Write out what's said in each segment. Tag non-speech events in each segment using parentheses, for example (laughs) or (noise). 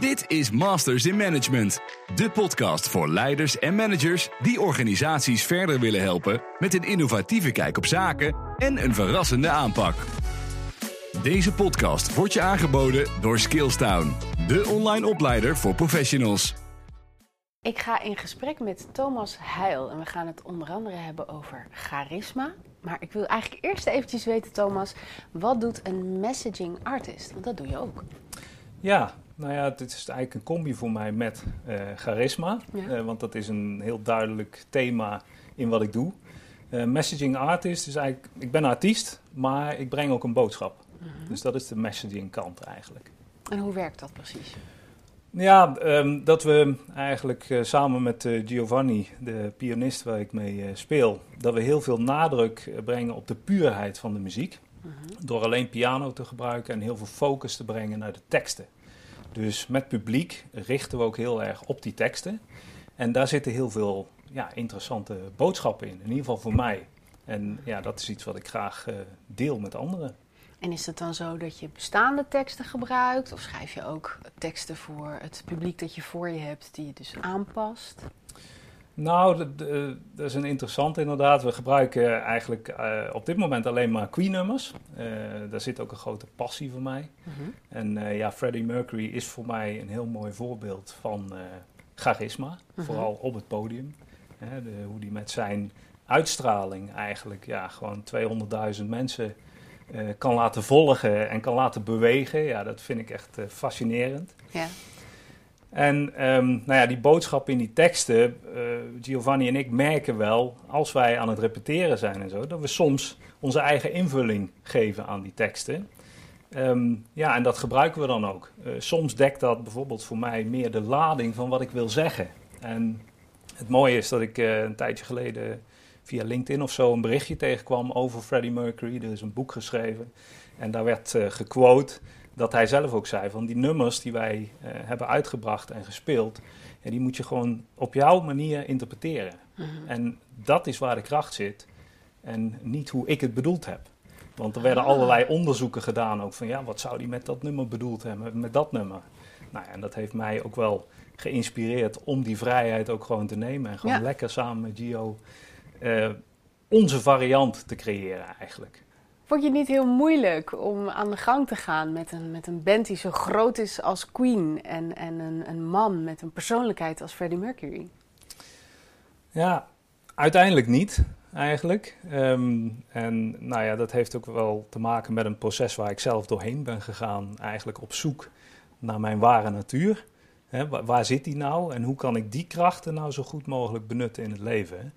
Dit is Masters in Management, de podcast voor leiders en managers die organisaties verder willen helpen met een innovatieve kijk op zaken en een verrassende aanpak. Deze podcast wordt je aangeboden door Skillstown, de online opleider voor professionals. Ik ga in gesprek met Thomas Heil en we gaan het onder andere hebben over charisma. Maar ik wil eigenlijk eerst eventjes weten, Thomas, wat doet een messaging artist? Want dat doe je ook. Ja, nou ja, het is eigenlijk een combi voor mij met uh, charisma. Ja. Eh, want dat is een heel duidelijk thema in wat ik doe. Eh, messaging artist is eigenlijk, ik ben artiest, maar ik breng ook een boodschap. Dus dat is de messaging kant eigenlijk. En hoe werkt dat precies? Ja, ehm, dat we eigenlijk eh, samen met eh, Giovanni, de pianist waar ik mee eh, speel, dat we heel veel nadruk eh, brengen op de puurheid van de muziek. Door alleen piano te gebruiken en heel veel focus te brengen naar de teksten. Dus met publiek richten we ook heel erg op die teksten. En daar zitten heel veel ja, interessante boodschappen in, in ieder geval voor mij. En ja, dat is iets wat ik graag eh, deel met anderen. En is het dan zo dat je bestaande teksten gebruikt? Of schrijf je ook teksten voor het publiek dat je voor je hebt, die je dus aanpast? Nou, dat is een interessant inderdaad. We gebruiken eigenlijk eh, op dit moment alleen maar Queen-nummers. Eh, daar zit ook een grote passie voor mij. En eh, ja, Freddie Mercury is voor mij een heel mooi voorbeeld van charisma. Mhm. Vooral op het podium. Hè, de, hoe die met zijn uitstraling eigenlijk ja, gewoon 200.000 mensen kan laten volgen en kan laten bewegen. Ja, dat vind ik echt fascinerend. Ja. En ehm, nou ja, die boodschap in die teksten, eh, Giovanni en ik merken wel, als wij aan het repeteren zijn en zo, dat we soms onze eigen invulling geven aan die teksten. Ehm, ja, en dat gebruiken we dan ook. Eh, soms dekt dat bijvoorbeeld voor mij meer de lading van wat ik wil zeggen. En het mooie is dat ik eh, een tijdje geleden via LinkedIn of zo een berichtje tegenkwam over Freddie Mercury. Er is een boek geschreven en daar werd eh, gequote dat hij zelf ook zei van die nummers die wij eh, hebben uitgebracht en gespeeld, ja, die moet je gewoon op jouw manier interpreteren. Mhm. En dat is waar de kracht zit en niet hoe ik het bedoeld heb. Want er werden Ah. allerlei onderzoeken gedaan ook van ja, wat zou die met dat nummer bedoeld hebben, met dat nummer. Nou ja, en dat heeft mij ook wel geïnspireerd om die vrijheid ook gewoon te nemen en gewoon Ja. lekker samen met Gio eh, onze variant te creëren eigenlijk. Vond je het niet heel moeilijk om aan de gang te gaan met een, met een band die zo groot is als Queen en, en een, een man met een persoonlijkheid als Freddie Mercury? Ja, uiteindelijk niet, eigenlijk. Ehm, en nou ja, dat heeft ook wel te maken met een proces waar ik zelf doorheen ben gegaan. Eigenlijk op zoek naar mijn ware natuur. Hè, wa- waar zit die nou en hoe kan ik die krachten nou zo goed mogelijk benutten in het leven?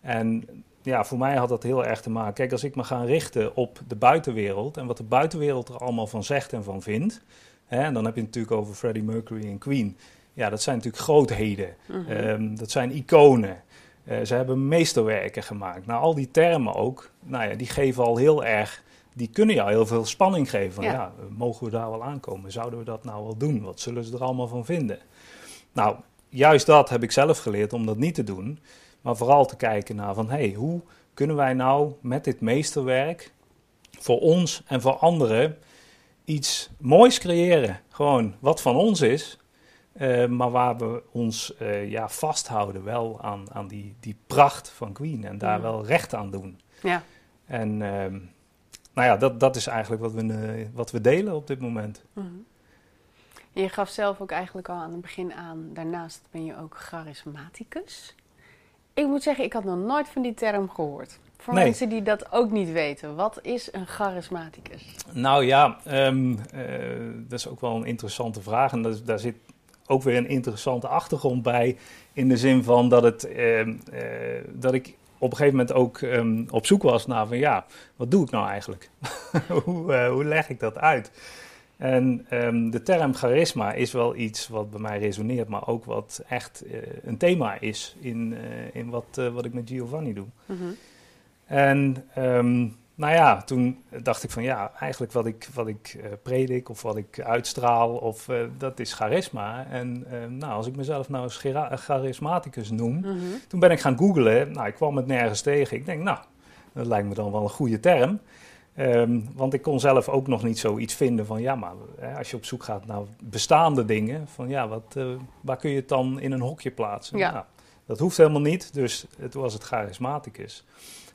En ja, voor mij had dat heel erg te maken. Kijk, als ik me ga richten op de buitenwereld en wat de buitenwereld er allemaal van zegt en van vindt. Hè, en dan heb je het natuurlijk over Freddie Mercury en Queen. Ja, dat zijn natuurlijk grootheden. Mhm. Ehm, dat zijn iconen. Eh, ze hebben meesterwerken gemaakt. Nou, al die termen ook, nou ja, die geven al heel erg, die kunnen jou heel veel spanning geven. Van, Ja. ja. mogen we daar wel aankomen? Zouden we dat nou wel doen? Wat zullen ze er allemaal van vinden? Nou, juist dat heb ik zelf geleerd om dat niet te doen. Maar vooral te kijken naar van, hé, hey, hoe kunnen wij nou met dit meesterwerk voor ons en voor anderen iets moois creëren? Gewoon wat van ons is, eh, maar waar we ons eh, ja, vasthouden wel aan, aan die, die pracht van Queen en daar Ja. wel recht aan doen. Ja. En ehm, nou ja, dat, dat is eigenlijk wat we, eh, wat we delen op dit moment. Mhm. Je gaf zelf ook eigenlijk al aan het begin aan, daarnaast ben je ook charismaticus. Ik moet zeggen, ik had nog nooit van die term gehoord. Voor Nee. mensen die dat ook niet weten, wat is een charismaticus? Nou ja, ehm, eh, dat is ook wel een interessante vraag. En dat, daar zit ook weer een interessante achtergrond bij. In de zin van dat, het, ehm, eh, dat ik op een gegeven moment ook ehm, op zoek was naar van ja, wat doe ik nou eigenlijk? (laughs) hoe, eh, hoe leg ik dat uit? En ehm, de term charisma is wel iets wat bij mij resoneert, maar ook wat echt eh, een thema is in, eh, in wat, eh, wat ik met Giovanni doe. Mhm. En ehm, nou ja, toen dacht ik van ja, eigenlijk wat ik, wat ik predik of wat ik uitstraal, of, dat is charisma. En ehm, nou, als ik mezelf nou eens charismaticus noem, Mhm. toen ben ik gaan googlen. Nou, ik kwam het nergens tegen. Ik denk, nou, dat lijkt me dan wel een goede term. Ehm, want ik kon zelf ook nog niet zoiets vinden van ja, maar hè, als je op zoek gaat naar bestaande dingen, van ja, wat, eh, waar kun je het dan in een hokje plaatsen? Ja. Nou, dat hoeft helemaal niet, dus toen was het charismaticus.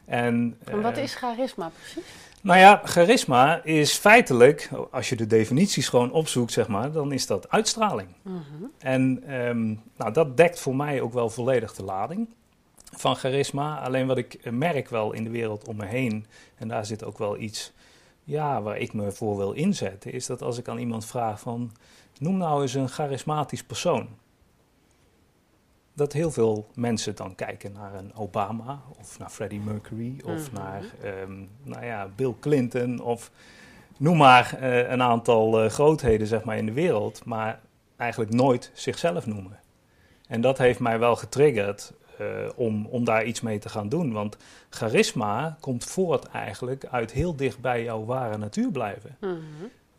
En, En wat eh, is charisma precies? nou ja, charisma is feitelijk, als je de definities gewoon opzoekt, zeg maar, dan is dat uitstraling. Mhm. En ehm, nou, dat dekt voor mij ook wel volledig de lading van charisma. Alleen wat ik merk wel in de wereld om me heen, en daar zit ook wel iets ja, waar ik me voor wil inzetten, is dat als ik aan iemand vraag van, noem nou eens een charismatisch persoon. Dat heel veel mensen dan kijken naar een Obama of naar Freddie Mercury of Mhm. naar ehm, nou ja, Bill Clinton of noem maar eh, een aantal eh, grootheden zeg maar, in de wereld, maar eigenlijk nooit zichzelf noemen. En dat heeft mij wel getriggerd eh, om, om daar iets mee te gaan doen. Want charisma komt voort eigenlijk uit heel dicht bij jouw ware natuur blijven. Mhm.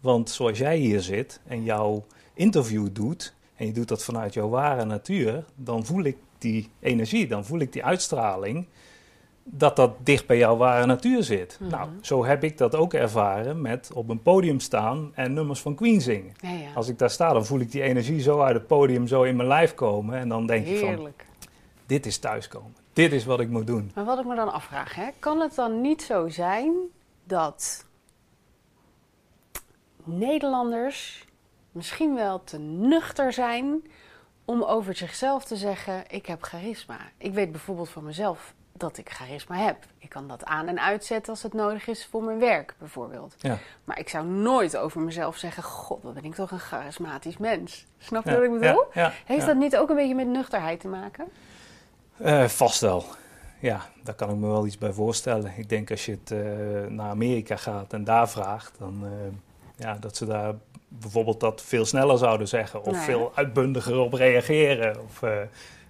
Want zoals jij hier zit en jouw interview doet, en je doet dat vanuit jouw ware natuur, dan voel ik die energie, dan voel ik die uitstraling, dat dat dicht bij jouw ware natuur zit. Mhm. Nou, zo heb ik dat ook ervaren met op een podium staan en nummers van Queen zingen. Ja, ja. Als ik daar sta, dan voel ik die energie zo uit het podium, zo in mijn lijf komen. En dan denk ik van. Dit is thuiskomen. Dit is wat ik moet doen. Maar wat ik me dan afvraag, hè, kan het dan niet zo zijn dat Nederlanders misschien wel te nuchter zijn om over zichzelf te zeggen: ik heb charisma. Ik weet bijvoorbeeld van mezelf dat ik charisma heb. Ik kan dat aan en uitzetten als het nodig is voor mijn werk, bijvoorbeeld. Ja. Maar ik zou nooit over mezelf zeggen: God, wat ben ik toch een charismatisch mens. Snap je Ja, wat ik bedoel? ja, Heeft dat niet ook een beetje met nuchterheid te maken? Eh, vast wel. Ja, daar kan ik me wel iets bij voorstellen. Ik denk als je het eh, naar Amerika gaat en daar vraagt, dan eh, ja, dat ze daar bijvoorbeeld dat veel sneller zouden zeggen of veel uitbundiger op reageren. Of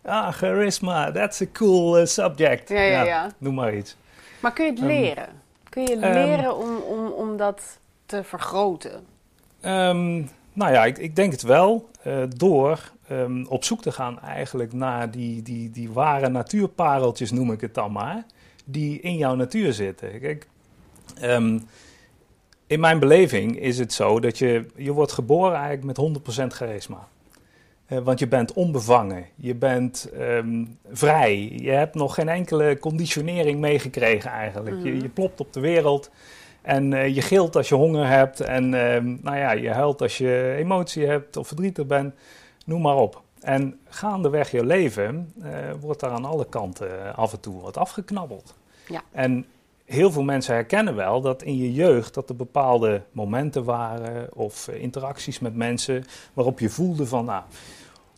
ah, charisma, that's a cool subject. Ja, ja, ja. Noem maar iets. Maar kun je het Ehm, leren? Kun je ehm, leren om, om, om dat te vergroten? Ehm, nou ja, ik, ik denk het wel. door ehm, op zoek te gaan eigenlijk naar die, die, die ware natuurpareltjes, noem ik het dan maar. Die in jouw natuur zitten. Kijk, ehm, in mijn beleving is het zo dat je, je wordt geboren eigenlijk met 100% charisma. Eh, want je bent onbevangen, je bent ehm, vrij, je hebt nog geen enkele conditionering meegekregen eigenlijk. je, Mhm. je plopt op de wereld en eh, je gilt als je honger hebt en nou ja, je huilt als je emotie hebt of verdrietig bent, noem maar op. En gaandeweg je leven eh, wordt daar aan alle kanten eh, af en toe wat afgeknabbeld. Ja. En heel veel mensen herkennen wel dat in je jeugd dat er bepaalde momenten waren of eh, interacties met mensen waarop je voelde van, nou,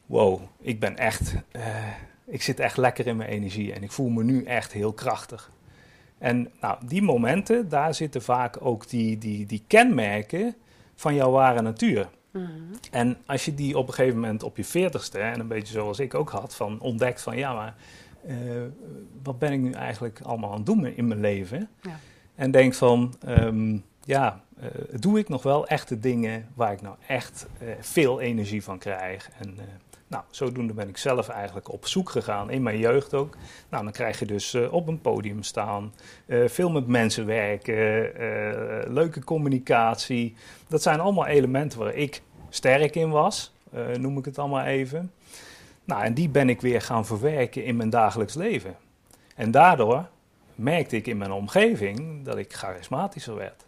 wow, ik ben echt, ik zit echt lekker in mijn energie en ik voel me nu echt heel krachtig. En nou, die momenten, daar zitten vaak ook die, die, die kenmerken van jouw ware natuur. Mhm. En als je die op een gegeven moment op je veertigste, en een beetje zoals ik ook had, van ontdekt van ja, maar eh, wat ben ik nu eigenlijk allemaal aan het doen in mijn leven? Ja. En denk van ehm, ja, eh, doe ik nog wel echte dingen waar ik nou echt eh, veel energie van krijg? En nou, zodoende ben ik zelf eigenlijk op zoek gegaan, in mijn jeugd ook. Nou, dan krijg je dus op een podium staan, veel met mensen werken, leuke communicatie. Dat zijn allemaal elementen waar ik sterk in was, eh, noem ik het allemaal even. Nou, en die ben ik weer gaan verwerken in mijn dagelijks leven. En daardoor merkte ik in mijn omgeving dat ik charismatischer werd.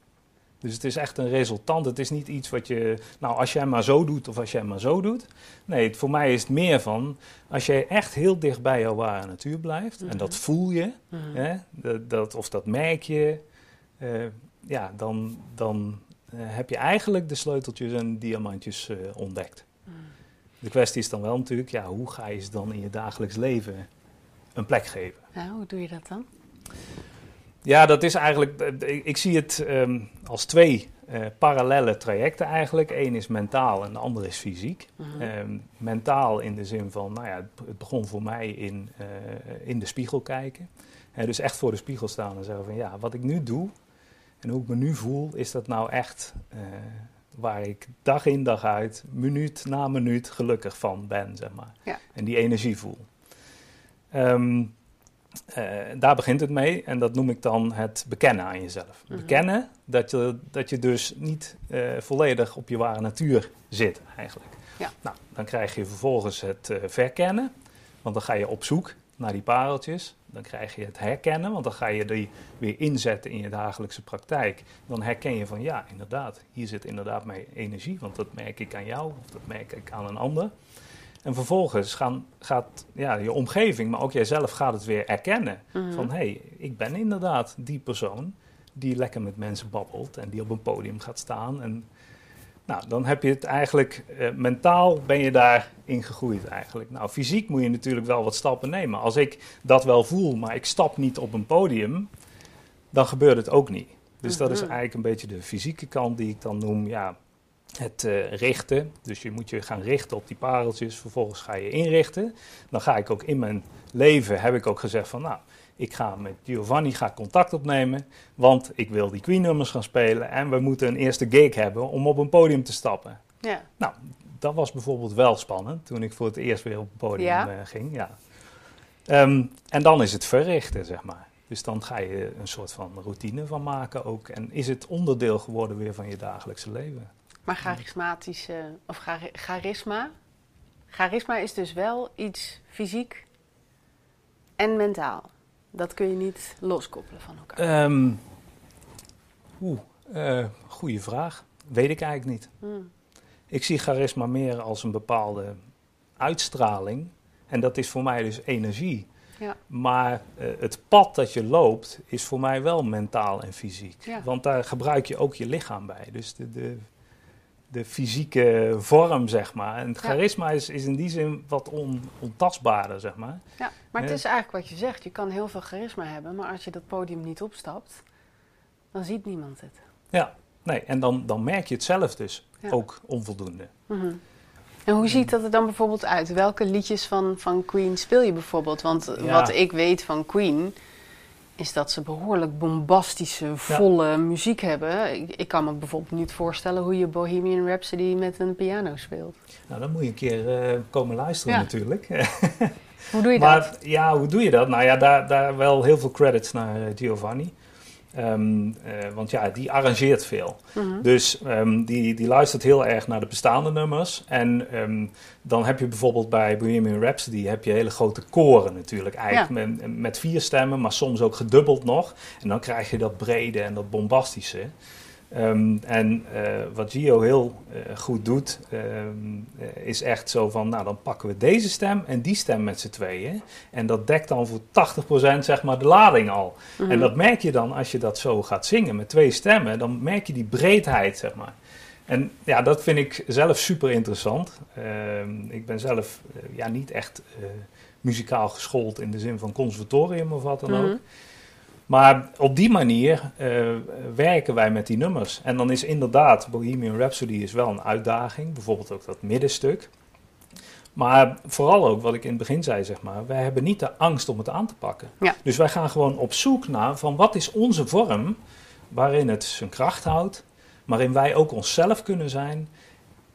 Dus het is echt een resultant. Het is niet iets wat je, nou, als jij maar zo doet of als jij maar zo doet. Nee, het- voor mij is het meer van, als jij echt heel dicht bij jouw ware natuur blijft, en dat voel je, Mhm. hè, dat, dat, of dat merk je, eh, ja, dan, dan heb je eigenlijk de sleuteltjes en diamantjes eh, ontdekt. Mhm. De kwestie is dan wel natuurlijk, ja, hoe ga je ze dan in je dagelijks leven een plek geven? Nou, hoe doe je dat dan? Ja, dat is eigenlijk, eh, ik, ik zie het ehm, als twee eh, parallele trajecten eigenlijk. Eén is mentaal en de andere is fysiek. Mhm. Ehm, mentaal in de zin van, nou ja, het, begon voor mij in, eh, in de spiegel kijken. Dus echt voor de spiegel staan en zeggen van, ja, wat ik nu doe en hoe ik me nu voel, is dat nou echt eh, waar ik dag in dag uit, minuut na minuut gelukkig van ben, zeg maar. Ja. En die energie voel. Ehm, eh, daar begint het mee en dat noem ik dan het bekennen aan jezelf. Mhm. Bekennen dat je, dat je dus niet eh, volledig op je ware natuur zit eigenlijk. Ja. Nou, dan krijg je vervolgens het verkennen, want dan ga je op zoek naar die pareltjes. Dan krijg je het herkennen, want dan ga je die weer inzetten in je dagelijkse praktijk. Dan herken je van ja, inderdaad, hier zit inderdaad mijn energie, want dat merk ik aan jou of dat merk ik aan een ander. En vervolgens gaan, gaat ja, je omgeving, maar ook jijzelf gaat het weer erkennen. Mhm. Van hé, hey, ik ben inderdaad die persoon die lekker met mensen babbelt en die op een podium gaat staan. En nou, dan heb je het eigenlijk, eh, mentaal ben je daarin gegroeid eigenlijk. Nou, fysiek moet je natuurlijk wel wat stappen nemen. Als ik dat wel voel, maar ik stap niet op een podium, dan gebeurt het ook niet. Dus dat is Mhm. eigenlijk een beetje de fysieke kant die ik dan noem, ja, het eh, richten. Dus je moet je gaan richten op die pareltjes, vervolgens ga je inrichten. Dan ga ik ook in mijn leven, heb ik ook gezegd van, nou, ik ga met Giovanni ga contact opnemen, want ik wil die Queen-nummers gaan spelen en we moeten een eerste gig hebben om op een podium te stappen. Ja. Nou, dat was bijvoorbeeld wel spannend toen ik voor het eerst weer op het podium Ja? eh, ging. Ja. Ehm, en dan is het verrichten, zeg maar. Dus dan ga je een soort van routine van maken ook. En is het onderdeel geworden weer van je dagelijkse leven. Maar charismatische, of chari- charisma. Charisma is dus wel iets fysiek en mentaal. Dat kun je niet loskoppelen van elkaar. Ehm Oeh, eh, goede vraag. Weet ik eigenlijk niet. Hmm. Ik zie charisma meer als een bepaalde uitstraling. En dat is voor mij dus energie. Ja. Maar eh, het pad dat je loopt is voor mij wel mentaal en fysiek. Ja. Want daar gebruik je ook je lichaam bij. Dus de, de, de fysieke vorm, zeg maar. En het Ja. charisma is, is in die zin wat on, ontastbaarder, zeg maar. Ja, maar het is eigenlijk wat je zegt. Je kan heel veel charisma hebben, maar als je dat podium niet opstapt, dan ziet niemand het. Ja, nee, en dan, dan merk je het zelf dus Ja. ook onvoldoende. Mhm. En hoe ziet dat er dan bijvoorbeeld uit? Welke liedjes van, van Queen speel je bijvoorbeeld? Want Ja. wat ik weet van Queen is dat ze behoorlijk bombastische, volle muziek hebben. Ik, ik kan me bijvoorbeeld niet voorstellen hoe je Bohemian Rhapsody met een piano speelt. Nou, dan moet je een keer eh, komen luisteren Ja. natuurlijk. (laughs) Hoe doe je dat? maar ja, hoe doe je dat? Nou ja, daar, daar wel heel veel credits naar eh, Giovanni. Ehm, eh, want ja, die arrangeert veel. Mhm. Dus ehm, die, die luistert heel erg naar de bestaande nummers. En ehm, dan heb je bijvoorbeeld bij Bohemian Rhapsody heb je hele grote koren natuurlijk. Eigenlijk met, met vier stemmen, maar soms ook gedubbeld nog. En dan krijg je dat brede en dat bombastische. Ehm, en eh, wat Gio heel eh, goed doet, ehm, eh, is echt zo van, nou dan pakken we deze stem en die stem met z'n tweeën. En dat dekt dan voor 80% zeg maar de lading al. Mhm. En dat merk je dan als je dat zo gaat zingen met twee stemmen, dan merk je die breedheid, zeg maar. En ja, dat vind ik zelf super interessant. Ehm, ik ben zelf ja, niet echt muzikaal geschoold in de zin van conservatorium of wat dan ook. Maar op die manier eh, werken wij met die nummers. En dan is inderdaad Bohemian Rhapsody is wel een uitdaging. Bijvoorbeeld ook dat middenstuk. Maar vooral ook wat ik in het begin zei, zeg maar. Wij hebben niet de angst om het aan te pakken. Ja. Dus wij gaan gewoon op zoek naar van wat is onze vorm waarin het zijn kracht houdt. Waarin wij ook onszelf kunnen zijn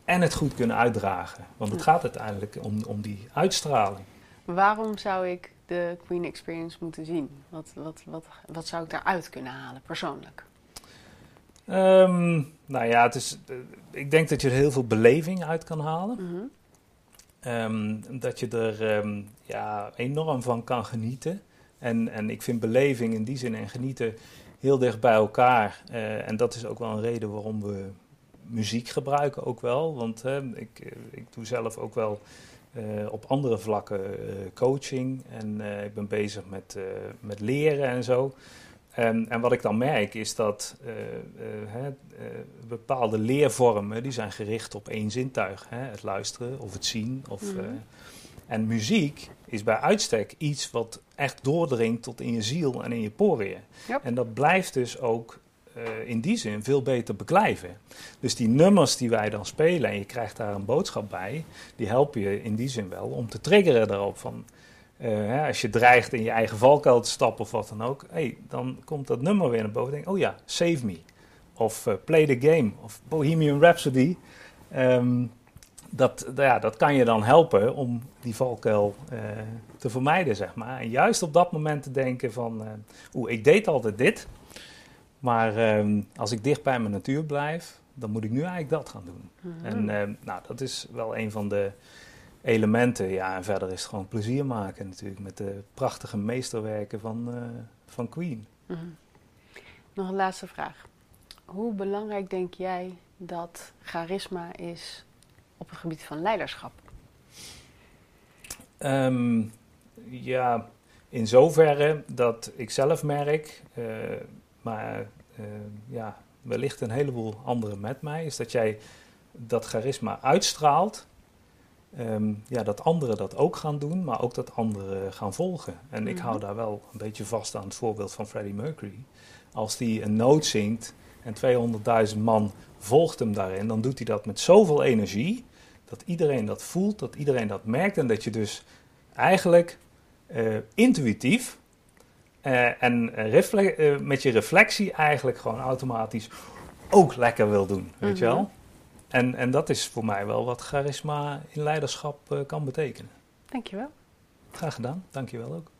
en het goed kunnen uitdragen. Want het gaat uiteindelijk om, om die uitstraling. Waarom zou ik de Queen Experience moeten zien? Wat, wat, wat, wat zou ik daaruit kunnen halen, persoonlijk? Ehm, nou ja, het is, eh, ik denk dat je er heel veel beleving uit kan halen. Mhm. Ehm, dat je er ehm, ja, enorm van kan genieten. En, en ik vind beleving in die zin en genieten heel dicht bij elkaar. Eh, en dat is ook wel een reden waarom we muziek gebruiken ook wel. Want ik, eh, ik doe zelf ook wel eh, op andere vlakken eh, coaching. En eh, ik ben bezig met, met leren en zo. En, en wat ik dan merk is dat bepaalde leervormen die zijn gericht op één zintuig. Hè, het luisteren of het zien. Of, Mhm. en muziek is bij uitstek iets wat echt doordringt tot in je ziel en in je poriën. Yep. En dat blijft dus ook eh, in die zin veel beter beklijven. Dus die nummers die wij dan spelen en je krijgt daar een boodschap bij, die helpen je in die zin wel om te triggeren daarop van. eh, hè, als je dreigt in je eigen valkuil te stappen of wat dan ook, hey, dan komt dat nummer weer naar boven. Denk, oh ja, Save Me. Of eh, Play the Game. Of Bohemian Rhapsody. Ehm, dat, ja, dat kan je dan helpen om die valkuil te vermijden, zeg maar. En juist op dat moment te denken van, uh, oeh, ik deed altijd dit, maar uh, als ik dicht bij mijn natuur blijf, dan moet ik nu eigenlijk dat gaan doen. Mm-hmm. En nou, dat is wel een van de elementen. Ja, en verder is het gewoon plezier maken natuurlijk met de prachtige meesterwerken van, van Queen. Mm-hmm. Nog een laatste vraag. Hoe belangrijk denk jij dat charisma is op het gebied van leiderschap? Um, ja, in zoverre dat ik zelf merk, uh, maar uh, ja, wellicht een heleboel anderen met mij, is dat jij dat charisma uitstraalt. Um, ja, dat anderen dat ook gaan doen, maar ook dat anderen gaan volgen. En mm -hmm. ik hou daar wel een beetje vast aan het voorbeeld van Freddie Mercury. Als die een noot zingt en 200.000 man volgt hem daarin, dan doet hij dat met zoveel energie dat iedereen dat voelt, dat iedereen dat merkt en dat je dus eigenlijk uh, intuïtief uh, en uh, met je reflectie eigenlijk gewoon automatisch ook lekker wil doen, weet je wel? En, en dat is voor mij wel wat charisma in leiderschap kan betekenen. Dankjewel. Graag gedaan, dankjewel ook.